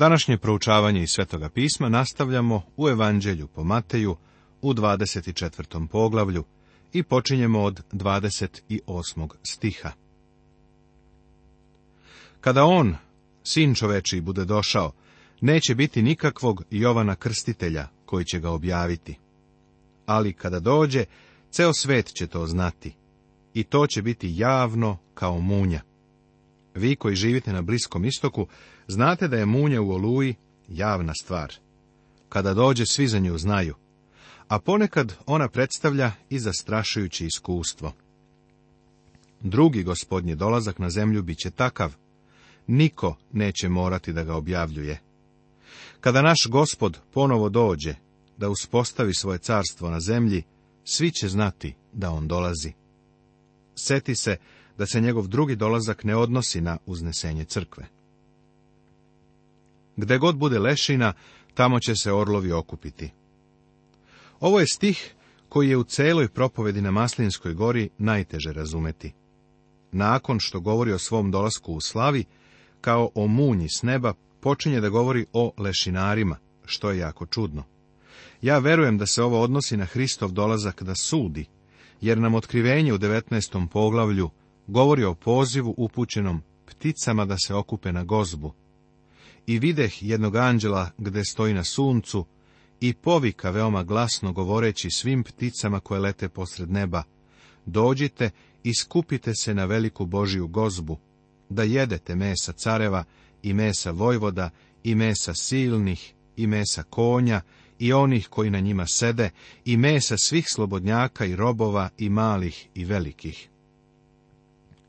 Današnje proučavanje iz Svetoga pisma nastavljamo u Evanđelju po Mateju u 24. poglavlju i počinjemo od 28. stiha. Kada on, sin čoveči, bude došao, neće biti nikakvog Jovana Krstitelja koji će ga objaviti. Ali kada dođe, ceo svet će to znati i to će biti javno kao munja. Vi koji živite na Bliskom istoku, znate da je munja u oluji javna stvar. Kada dođe, svi za nju znaju. A ponekad ona predstavlja i zastrašujuće iskustvo. Drugi gospodnji dolazak na zemlju bit će takav. Niko neće morati da ga objavljuje. Kada naš gospod ponovo dođe da uspostavi svoje carstvo na zemlji, svi će znati da on dolazi. Seti se da se njegov drugi dolazak ne odnosi na uznesenje crkve. Gde god bude lešina, tamo će se orlovi okupiti. Ovo je stih koji je u celoj propovedi na Maslinskoj gori najteže razumeti. Nakon što govori o svom dolasku u slavi, kao o munji s neba, počinje da govori o lešinarima, što je jako čudno. Ja verujem da se ovo odnosi na Hristov dolazak da sudi, jer nam otkrivenje u 19. poglavlju govori o pozivu upućenom pticama da se okupe na gozbu. I videh jednog anđela gde stoji na suncu i povika veoma glasno govoreći svim pticama koje lete posred neba, dođite i skupite se na veliku Božiju gozbu, da jedete mesa careva i mesa vojvoda i mesa silnih i mesa konja i onih koji na njima sede i mesa svih slobodnjaka i robova i malih i velikih.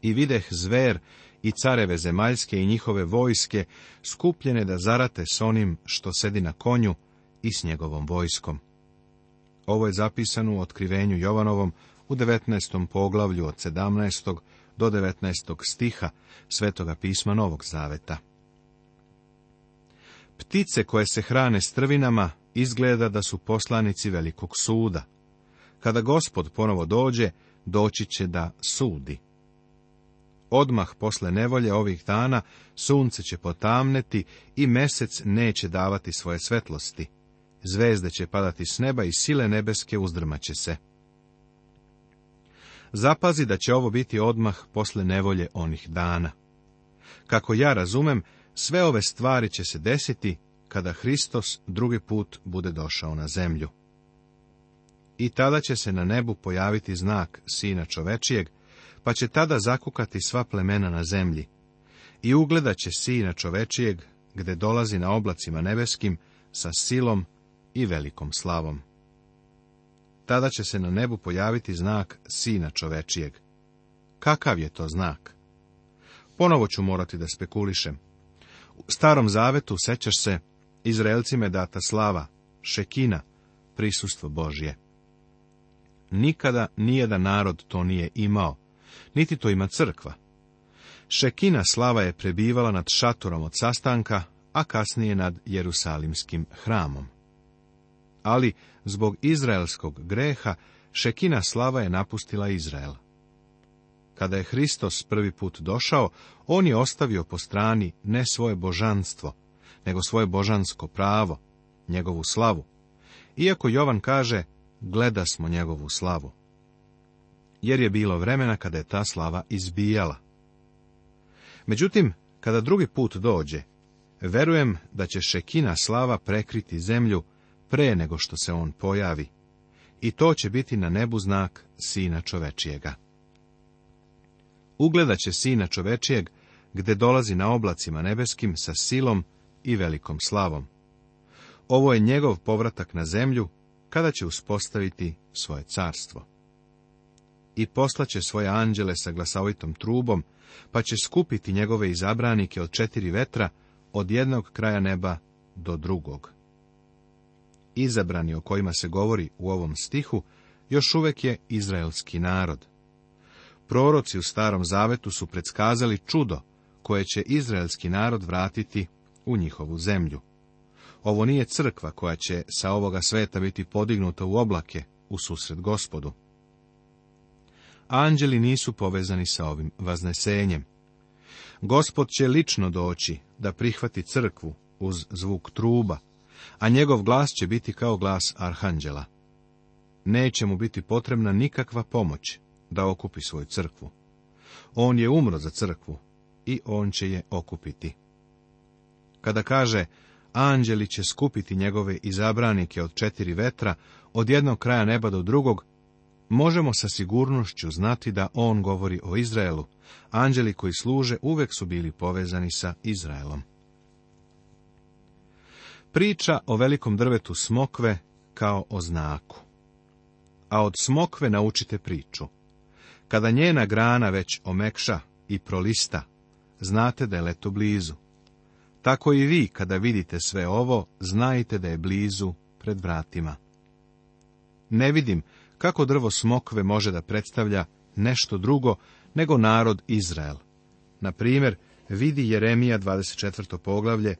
I videh zver i careve zemaljske i njihove vojske, skupljene da zarate s onim što sedi na konju i s njegovom vojskom. Ovo je zapisano u otkrivenju Jovanovom u 19. poglavlju od 17. do 19. stiha Svetoga pisma Novog Zaveta. Ptice koje se hrane strvinama izgleda da su poslanici velikog suda. Kada gospod ponovo dođe, doći će da sudi. Odmah posle nevolje ovih dana sunce će potamneti i mesec neće davati svoje svetlosti. Zvezde će padati s neba i sile nebeske uzdrmaće se. Zapazi da će ovo biti odmah posle nevolje onih dana. Kako ja razumem, sve ove stvari će se desiti kada Hristos drugi put bude došao na zemlju. I tada će se na nebu pojaviti znak Sina čovečijeg, pa će tada zakukati sva plemena na zemlji. I ugledat će sina čovečijeg, gde dolazi na oblacima nebeskim, sa silom i velikom slavom. Tada će se na nebu pojaviti znak sina čovečijeg. Kakav je to znak? Ponovo ću morati da spekulišem. U starom zavetu sećaš se, Izraelcima data slava, šekina, prisustvo Božje. Nikada nijedan narod to nije imao, niti to ima crkva. Šekina slava je prebivala nad šatorom od sastanka, a kasnije nad Jerusalimskim hramom. Ali, zbog izraelskog greha, Šekina slava je napustila Izrael. Kada je Hristos prvi put došao, on je ostavio po strani ne svoje božanstvo, nego svoje božansko pravo, njegovu slavu. Iako Jovan kaže, gleda smo njegovu slavu jer je bilo vremena kada je ta slava izbijala. Međutim, kada drugi put dođe, verujem da će Šekina slava prekriti zemlju pre nego što se on pojavi, i to će biti na nebu znak sina čovečijega. Ugledat će sina čovečijeg, gde dolazi na oblacima nebeskim sa silom i velikom slavom. Ovo je njegov povratak na zemlju, kada će uspostaviti svoje carstvo i poslaće svoje anđele sa glasovitom trubom, pa će skupiti njegove izabranike od četiri vetra, od jednog kraja neba do drugog. Izabrani o kojima se govori u ovom stihu, još uvek je izraelski narod. Proroci u Starom Zavetu su predskazali čudo, koje će izraelski narod vratiti u njihovu zemlju. Ovo nije crkva koja će sa ovoga sveta biti podignuta u oblake u susret gospodu anđeli nisu povezani sa ovim vaznesenjem. Gospod će lično doći da prihvati crkvu uz zvuk truba, a njegov glas će biti kao glas arhanđela. Neće mu biti potrebna nikakva pomoć da okupi svoju crkvu. On je umro za crkvu i on će je okupiti. Kada kaže, anđeli će skupiti njegove izabranike od četiri vetra, od jednog kraja neba do drugog, možemo sa sigurnošću znati da on govori o Izraelu. Anđeli koji služe uvek su bili povezani sa Izraelom. Priča o velikom drvetu smokve kao o znaku. A od smokve naučite priču. Kada njena grana već omekša i prolista, znate da je leto blizu. Tako i vi, kada vidite sve ovo, znajte da je blizu pred vratima. Ne vidim kako drvo smokve može da predstavlja nešto drugo nego narod Izrael. Na primjer, vidi Jeremija 24. poglavlje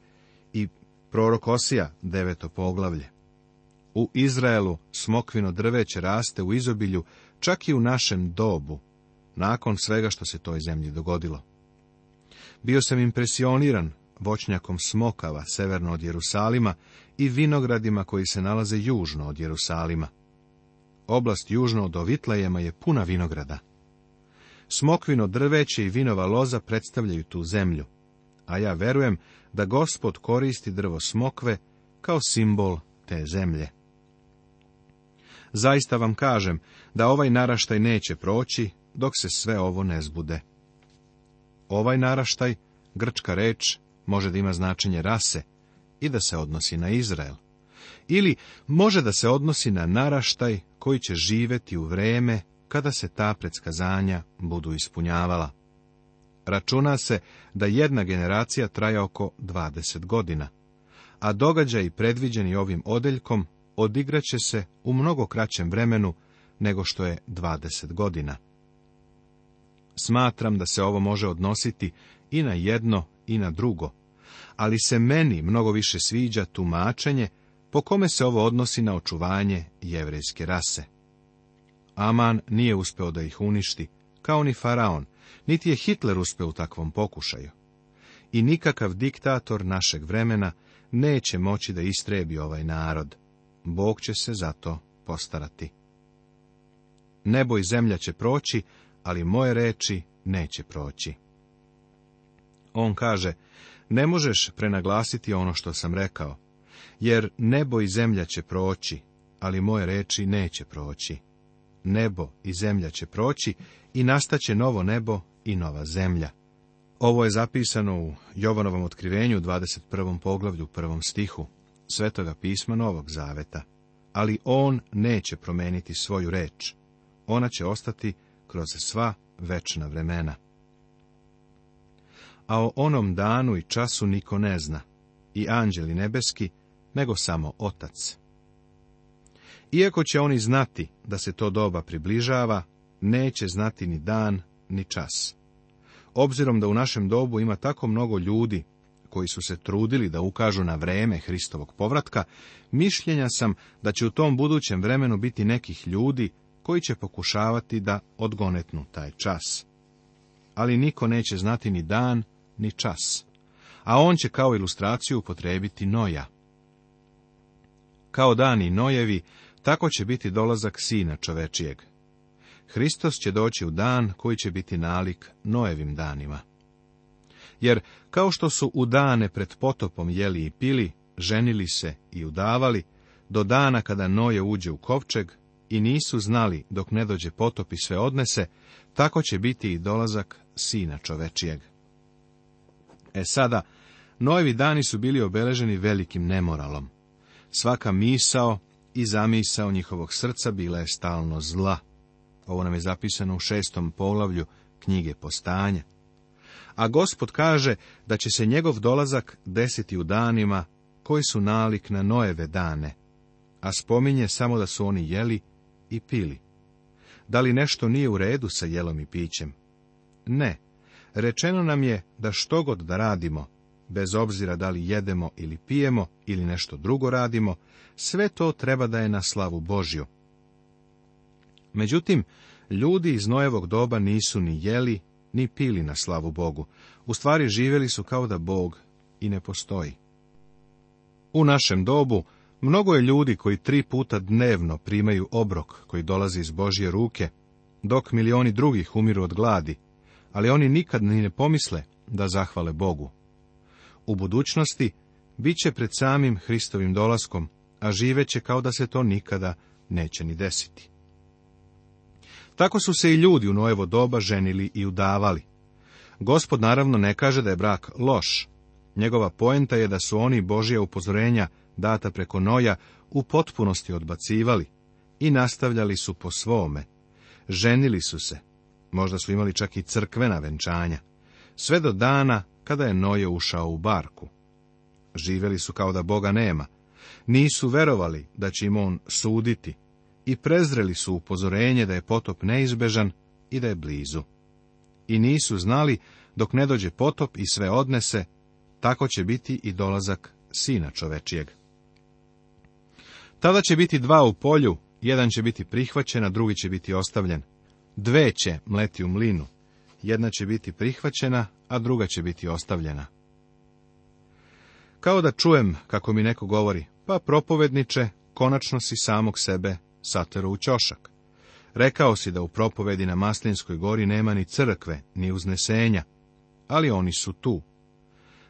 i prorok Osija 9. poglavlje. U Izraelu smokvino drveće raste u izobilju, čak i u našem dobu, nakon svega što se toj zemlji dogodilo. Bio sam impresioniran voćnjakom smokava severno od Jerusalima i vinogradima koji se nalaze južno od Jerusalima. Oblast južno od Ovitlajema je puna vinograda. Smokvino drveće i vinova loza predstavljaju tu zemlju, a ja verujem da gospod koristi drvo smokve kao simbol te zemlje. Zaista vam kažem da ovaj naraštaj neće proći dok se sve ovo ne zbude. Ovaj naraštaj, grčka reč, može da ima značenje rase i da se odnosi na Izrael ili može da se odnosi na naraštaj koji će živeti u vreme kada se ta predskazanja budu ispunjavala. Računa se da jedna generacija traja oko 20 godina, a događaji predviđeni ovim odeljkom odigraće se u mnogo kraćem vremenu nego što je 20 godina. Smatram da se ovo može odnositi i na jedno i na drugo, ali se meni mnogo više sviđa tumačenje po kome se ovo odnosi na očuvanje jevrejske rase. Aman nije uspeo da ih uništi, kao ni faraon, niti je Hitler uspeo u takvom pokušaju. I nikakav diktator našeg vremena neće moći da istrebi ovaj narod. Bog će se zato postarati. Nebo i zemlja će proći, ali moje reči neće proći. On kaže, ne možeš prenaglasiti ono što sam rekao, jer nebo i zemlja će proći, ali moje reči neće proći. Nebo i zemlja će proći i nastaće novo nebo i nova zemlja. Ovo je zapisano u Jovanovom otkrivenju 21. poglavlju 1. stihu Svetoga pisma Novog Zaveta. Ali on neće promeniti svoju reč. Ona će ostati kroz sva večna vremena. A o onom danu i času niko ne zna. I anđeli nebeski, nego samo otac. Iako će oni znati da se to doba približava, neće znati ni dan, ni čas. Obzirom da u našem dobu ima tako mnogo ljudi koji su se trudili da ukažu na vreme Hristovog povratka, mišljenja sam da će u tom budućem vremenu biti nekih ljudi koji će pokušavati da odgonetnu taj čas. Ali niko neće znati ni dan, ni čas. A on će kao ilustraciju upotrebiti Noja, kao dani Nojevi, tako će biti dolazak Sina čovečijeg. Hristos će doći u dan koji će biti nalik Nojevim danima. Jer, kao što su u dane pred potopom jeli i pili, ženili se i udavali, do dana kada Noje uđe u kovčeg, i nisu znali dok ne dođe potop i sve odnese, tako će biti i dolazak Sina čovečijeg. E sada, Nojevi dani su bili obeleženi velikim nemoralom. Svaka misao i zamisao njihovog srca bila je stalno zla. Ovo nam je zapisano u šestom polavlju knjige postanja. A gospod kaže da će se njegov dolazak desiti u danima koji su nalik na nojeve dane, a spominje samo da su oni jeli i pili. Da li nešto nije u redu sa jelom i pićem? Ne. Rečeno nam je da što god da radimo, bez obzira da li jedemo ili pijemo ili nešto drugo radimo, sve to treba da je na slavu Božju. Međutim, ljudi iz Nojevog doba nisu ni jeli, ni pili na slavu Bogu. U stvari živjeli su kao da Bog i ne postoji. U našem dobu mnogo je ljudi koji tri puta dnevno primaju obrok koji dolazi iz Božje ruke, dok milioni drugih umiru od gladi, ali oni nikad ni ne pomisle da zahvale Bogu u budućnosti bit će pred samim Hristovim dolaskom, a živeće kao da se to nikada neće ni desiti. Tako su se i ljudi u Noevo doba ženili i udavali. Gospod naravno ne kaže da je brak loš. Njegova poenta je da su oni Božija upozorenja data preko Noja u potpunosti odbacivali i nastavljali su po svome. Ženili su se, možda su imali čak i crkvena venčanja, sve do dana kada je Noje ušao u barku. Živeli su kao da Boga nema. Nisu verovali da će im on suditi i prezreli su upozorenje da je potop neizbežan i da je blizu. I nisu znali dok ne dođe potop i sve odnese, tako će biti i dolazak sina čovečijeg. Tada će biti dva u polju, jedan će biti prihvaćen, a drugi će biti ostavljen. Dve će mleti u mlinu, jedna će biti prihvaćena, a druga će biti ostavljena. Kao da čujem kako mi neko govori, pa propovedniče, konačno si samog sebe satero u ćošak. Rekao si da u propovedi na Maslinskoj gori nema ni crkve, ni uznesenja, ali oni su tu.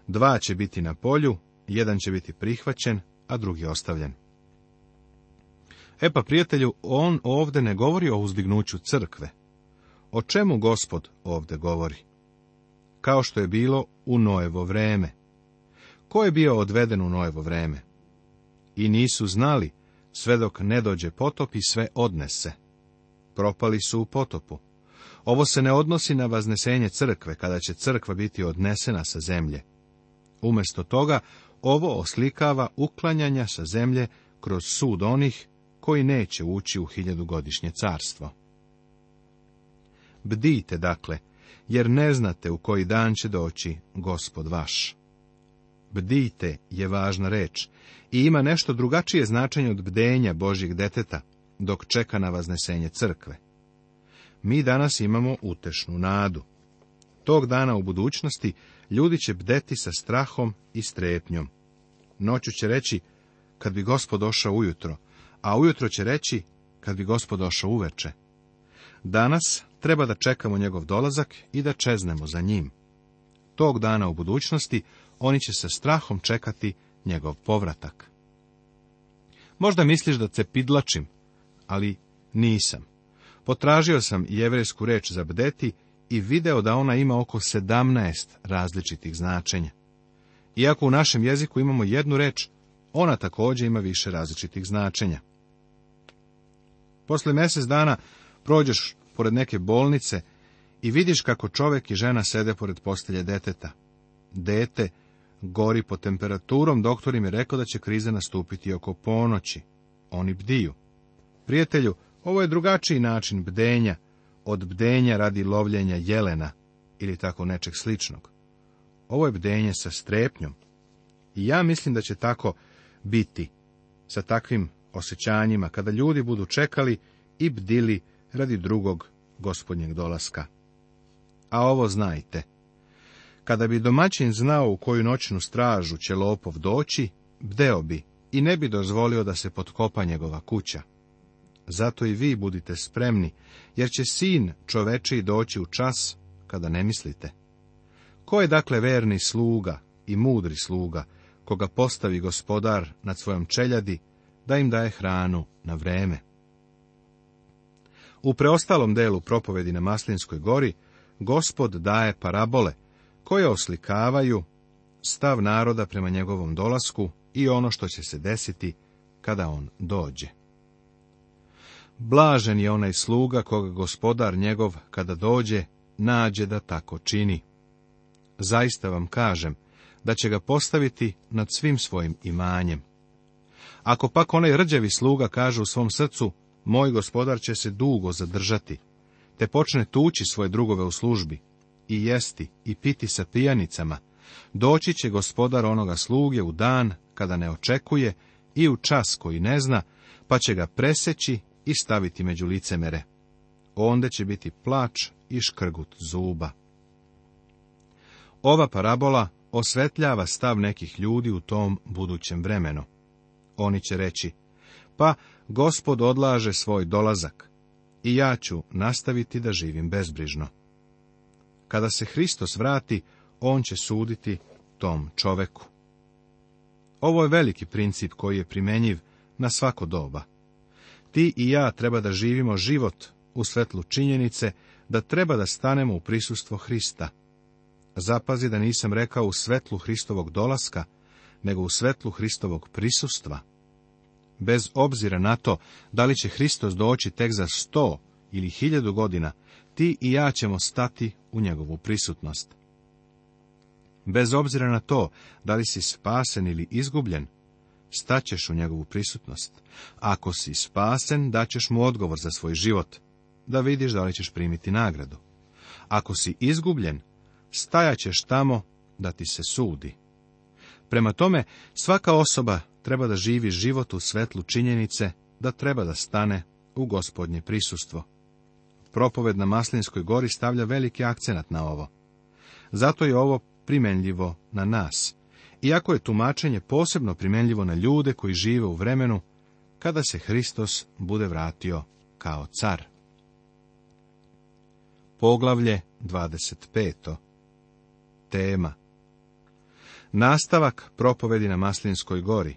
Dva će biti na polju, jedan će biti prihvaćen, a drugi ostavljen. E pa, prijatelju, on ovde ne govori o uzdignuću crkve. O čemu gospod ovde govori? kao što je bilo u Noevo vreme. Ko je bio odveden u Noevo vreme? I nisu znali, sve dok ne dođe potop i sve odnese. Propali su u potopu. Ovo se ne odnosi na vaznesenje crkve, kada će crkva biti odnesena sa zemlje. Umjesto toga, ovo oslikava uklanjanja sa zemlje kroz sud onih koji neće ući u hiljadugodišnje carstvo. Bdijte, dakle, jer ne znate u koji dan će doći gospod vaš. Bdite je važna reč i ima nešto drugačije značenje od bdenja Božjeg deteta, dok čeka na vaznesenje crkve. Mi danas imamo utešnu nadu. Tog dana u budućnosti ljudi će bdeti sa strahom i strepnjom. Noću će reći, kad bi gospod došao ujutro, a ujutro će reći, kad bi gospod došao uveče. Danas Treba da čekamo njegov dolazak i da čeznemo za njim. Tog dana u budućnosti oni će se strahom čekati njegov povratak. Možda misliš da pidlačim, ali nisam. Potražio sam jevresku reč za bdeti i video da ona ima oko sedamnaest različitih značenja. Iako u našem jeziku imamo jednu reč, ona također ima više različitih značenja. Posle mjesec dana prođeš pored neke bolnice i vidiš kako čovek i žena sede pored postelje deteta. Dete gori po temperaturom, doktor im je rekao da će kriza nastupiti oko ponoći. Oni bdiju. Prijatelju, ovo je drugačiji način bdenja, od bdenja radi lovljenja jelena ili tako nečeg sličnog. Ovo je bdenje sa strepnjom. I ja mislim da će tako biti, sa takvim osjećanjima, kada ljudi budu čekali i bdili radi drugog gospodnjeg dolaska. A ovo znajte. Kada bi domaćin znao u koju noćnu stražu će lopov doći, bdeo bi i ne bi dozvolio da se potkopa njegova kuća. Zato i vi budite spremni, jer će sin čoveči doći u čas kada ne mislite. Ko je dakle verni sluga i mudri sluga, koga postavi gospodar nad svojom čeljadi, da im daje hranu na vreme? U preostalom delu propovedi na Maslinskoj gori, gospod daje parabole, koje oslikavaju stav naroda prema njegovom dolasku i ono što će se desiti kada on dođe. Blažen je onaj sluga koga gospodar njegov, kada dođe, nađe da tako čini. Zaista vam kažem, da će ga postaviti nad svim svojim imanjem. Ako pak onaj rđavi sluga kaže u svom srcu, moj gospodar će se dugo zadržati, te počne tući svoje drugove u službi, i jesti, i piti sa pijanicama, doći će gospodar onoga sluge u dan kada ne očekuje i u čas koji ne zna, pa će ga preseći i staviti među licemere. Onda će biti plač i škrgut zuba. Ova parabola osvetljava stav nekih ljudi u tom budućem vremenu. Oni će reći, pa Gospod odlaže svoj dolazak i ja ću nastaviti da živim bezbrižno. Kada se Hristos vrati, on će suditi tom čoveku. Ovo je veliki princip koji je primenjiv na svako doba. Ti i ja treba da živimo život u svetlu činjenice da treba da stanemo u prisustvo Hrista. Zapazi da nisam rekao u svetlu Hristovog dolaska, nego u svetlu Hristovog prisustva bez obzira na to da li će Hristos doći tek za sto ili hiljadu godina, ti i ja ćemo stati u njegovu prisutnost. Bez obzira na to da li si spasen ili izgubljen, staćeš u njegovu prisutnost. Ako si spasen, daćeš mu odgovor za svoj život, da vidiš da li ćeš primiti nagradu. Ako si izgubljen, stajaćeš tamo da ti se sudi. Prema tome, svaka osoba treba da živi život u svetlu činjenice da treba da stane u gospodnje prisustvo. Propoved na Maslinskoj gori stavlja veliki akcenat na ovo. Zato je ovo primenljivo na nas, iako je tumačenje posebno primenljivo na ljude koji žive u vremenu kada se Hristos bude vratio kao car. Poglavlje 25. Tema Nastavak propovedi na Maslinskoj gori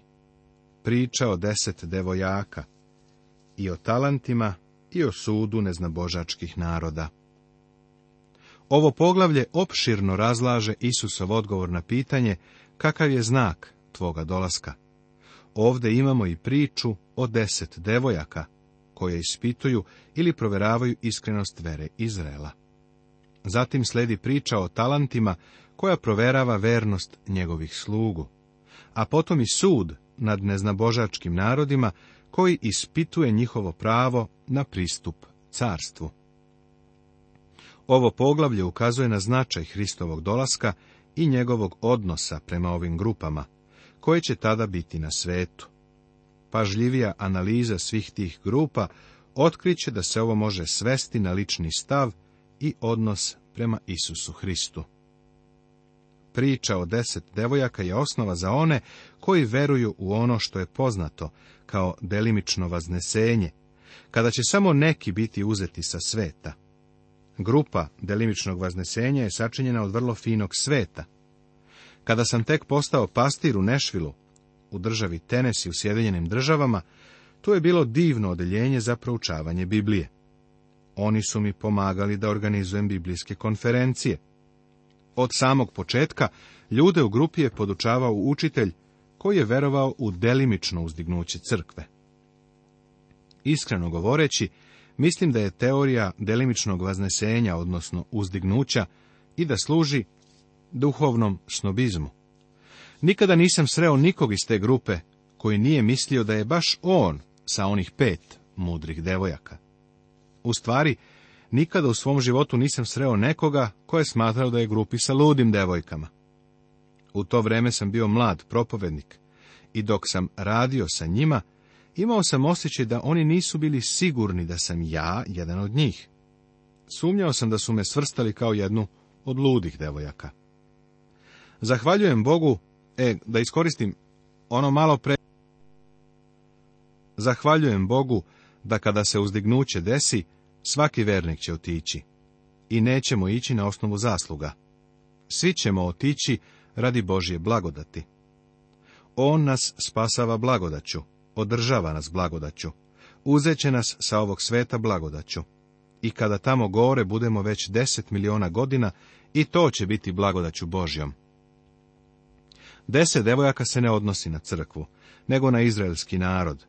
priča o deset devojaka, i o talantima, i o sudu neznabožačkih naroda. Ovo poglavlje opširno razlaže Isusov odgovor na pitanje kakav je znak tvoga dolaska. Ovde imamo i priču o deset devojaka, koje ispituju ili provjeravaju iskrenost vere Izraela. Zatim sledi priča o talantima koja proverava vernost njegovih slugu, a potom i sud nad neznabožačkim narodima koji ispituje njihovo pravo na pristup carstvu. Ovo poglavlje ukazuje na značaj Hristovog dolaska i njegovog odnosa prema ovim grupama, koje će tada biti na svetu. Pažljivija analiza svih tih grupa otkriće da se ovo može svesti na lični stav i odnos prema Isusu Hristu. Priča o deset devojaka je osnova za one koji veruju u ono što je poznato kao delimično vaznesenje, kada će samo neki biti uzeti sa sveta. Grupa delimičnog vaznesenja je sačinjena od vrlo finog sveta. Kada sam tek postao pastir u Nešvilu, u državi Tenesi u Sjedinjenim državama, tu je bilo divno odeljenje za proučavanje Biblije. Oni su mi pomagali da organizujem biblijske konferencije. Od samog početka ljude u grupi je podučavao učitelj koji je verovao u delimično uzdignuće crkve. Iskreno govoreći, mislim da je teorija delimičnog vaznesenja, odnosno uzdignuća, i da služi duhovnom snobizmu. Nikada nisam sreo nikog iz te grupe koji nije mislio da je baš on sa onih pet mudrih devojaka. U stvari, nikada u svom životu nisam sreo nekoga koje je smatrao da je grupi sa ludim devojkama. U to vreme sam bio mlad propovednik i dok sam radio sa njima, imao sam osjećaj da oni nisu bili sigurni da sam ja jedan od njih. Sumnjao sam da su me svrstali kao jednu od ludih devojaka. Zahvaljujem Bogu, e, da iskoristim ono malo pre... Zahvaljujem Bogu da kada se uzdignuće desi, Svaki vernik će otići i nećemo ići na osnovu zasluga. Svi ćemo otići radi Božje blagodati. On nas spasava blagodaću, održava nas blagodaću, uzeće nas sa ovog sveta blagodaću. I kada tamo gore budemo već deset miliona godina, i to će biti blagodaću Božjom. Deset devojaka se ne odnosi na crkvu, nego na izraelski narod,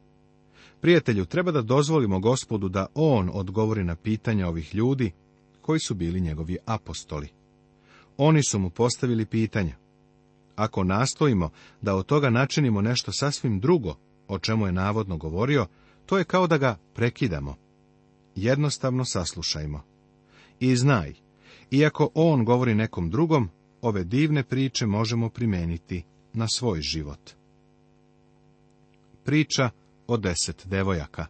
Prijatelju, treba da dozvolimo gospodu da on odgovori na pitanja ovih ljudi koji su bili njegovi apostoli. Oni su mu postavili pitanja. Ako nastojimo da od toga načinimo nešto sasvim drugo, o čemu je navodno govorio, to je kao da ga prekidamo. Jednostavno saslušajmo. I znaj, iako on govori nekom drugom, ove divne priče možemo primeniti na svoj život. Priča od deset devojaka.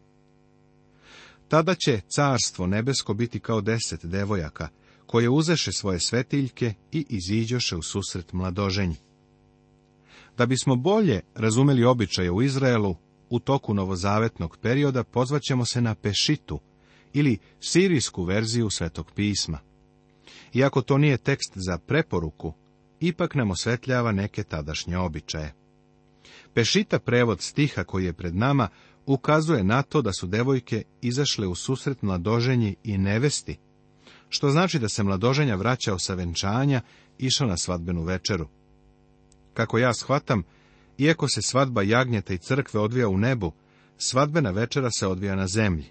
Tada će carstvo nebesko biti kao deset devojaka, koje uzeše svoje svetiljke i iziđoše u susret mladoženji. Da bismo bolje razumeli običaje u Izraelu, u toku novozavetnog perioda pozvaćemo se na Pešitu, ili sirijsku verziju Svetog pisma. Iako to nije tekst za preporuku, ipak nam osvetljava neke tadašnje običaje. Pešita prevod stiha koji je pred nama ukazuje na to da su devojke izašle u susret mladoženji i nevesti, što znači da se mladoženja vraćao sa venčanja išao na svadbenu večeru. Kako ja shvatam, iako se svadba jagnjeta i crkve odvija u nebu, svadbena večera se odvija na zemlji.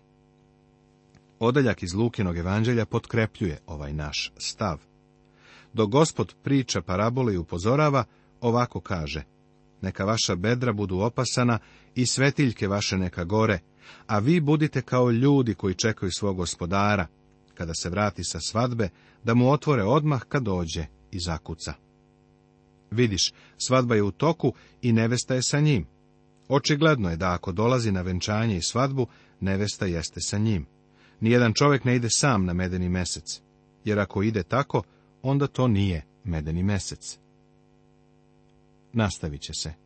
Odaljak iz Lukinog evanđelja potkrepljuje ovaj naš stav. Do gospod priča parabole i upozorava, ovako kaže – neka vaša bedra budu opasana i svetiljke vaše neka gore, a vi budite kao ljudi koji čekaju svog gospodara, kada se vrati sa svadbe, da mu otvore odmah kad dođe i zakuca. Vidiš, svadba je u toku i nevesta je sa njim. Očigledno je da ako dolazi na venčanje i svadbu, nevesta jeste sa njim. Nijedan čovjek ne ide sam na medeni mesec, jer ako ide tako, onda to nije medeni mesec nastavit će se.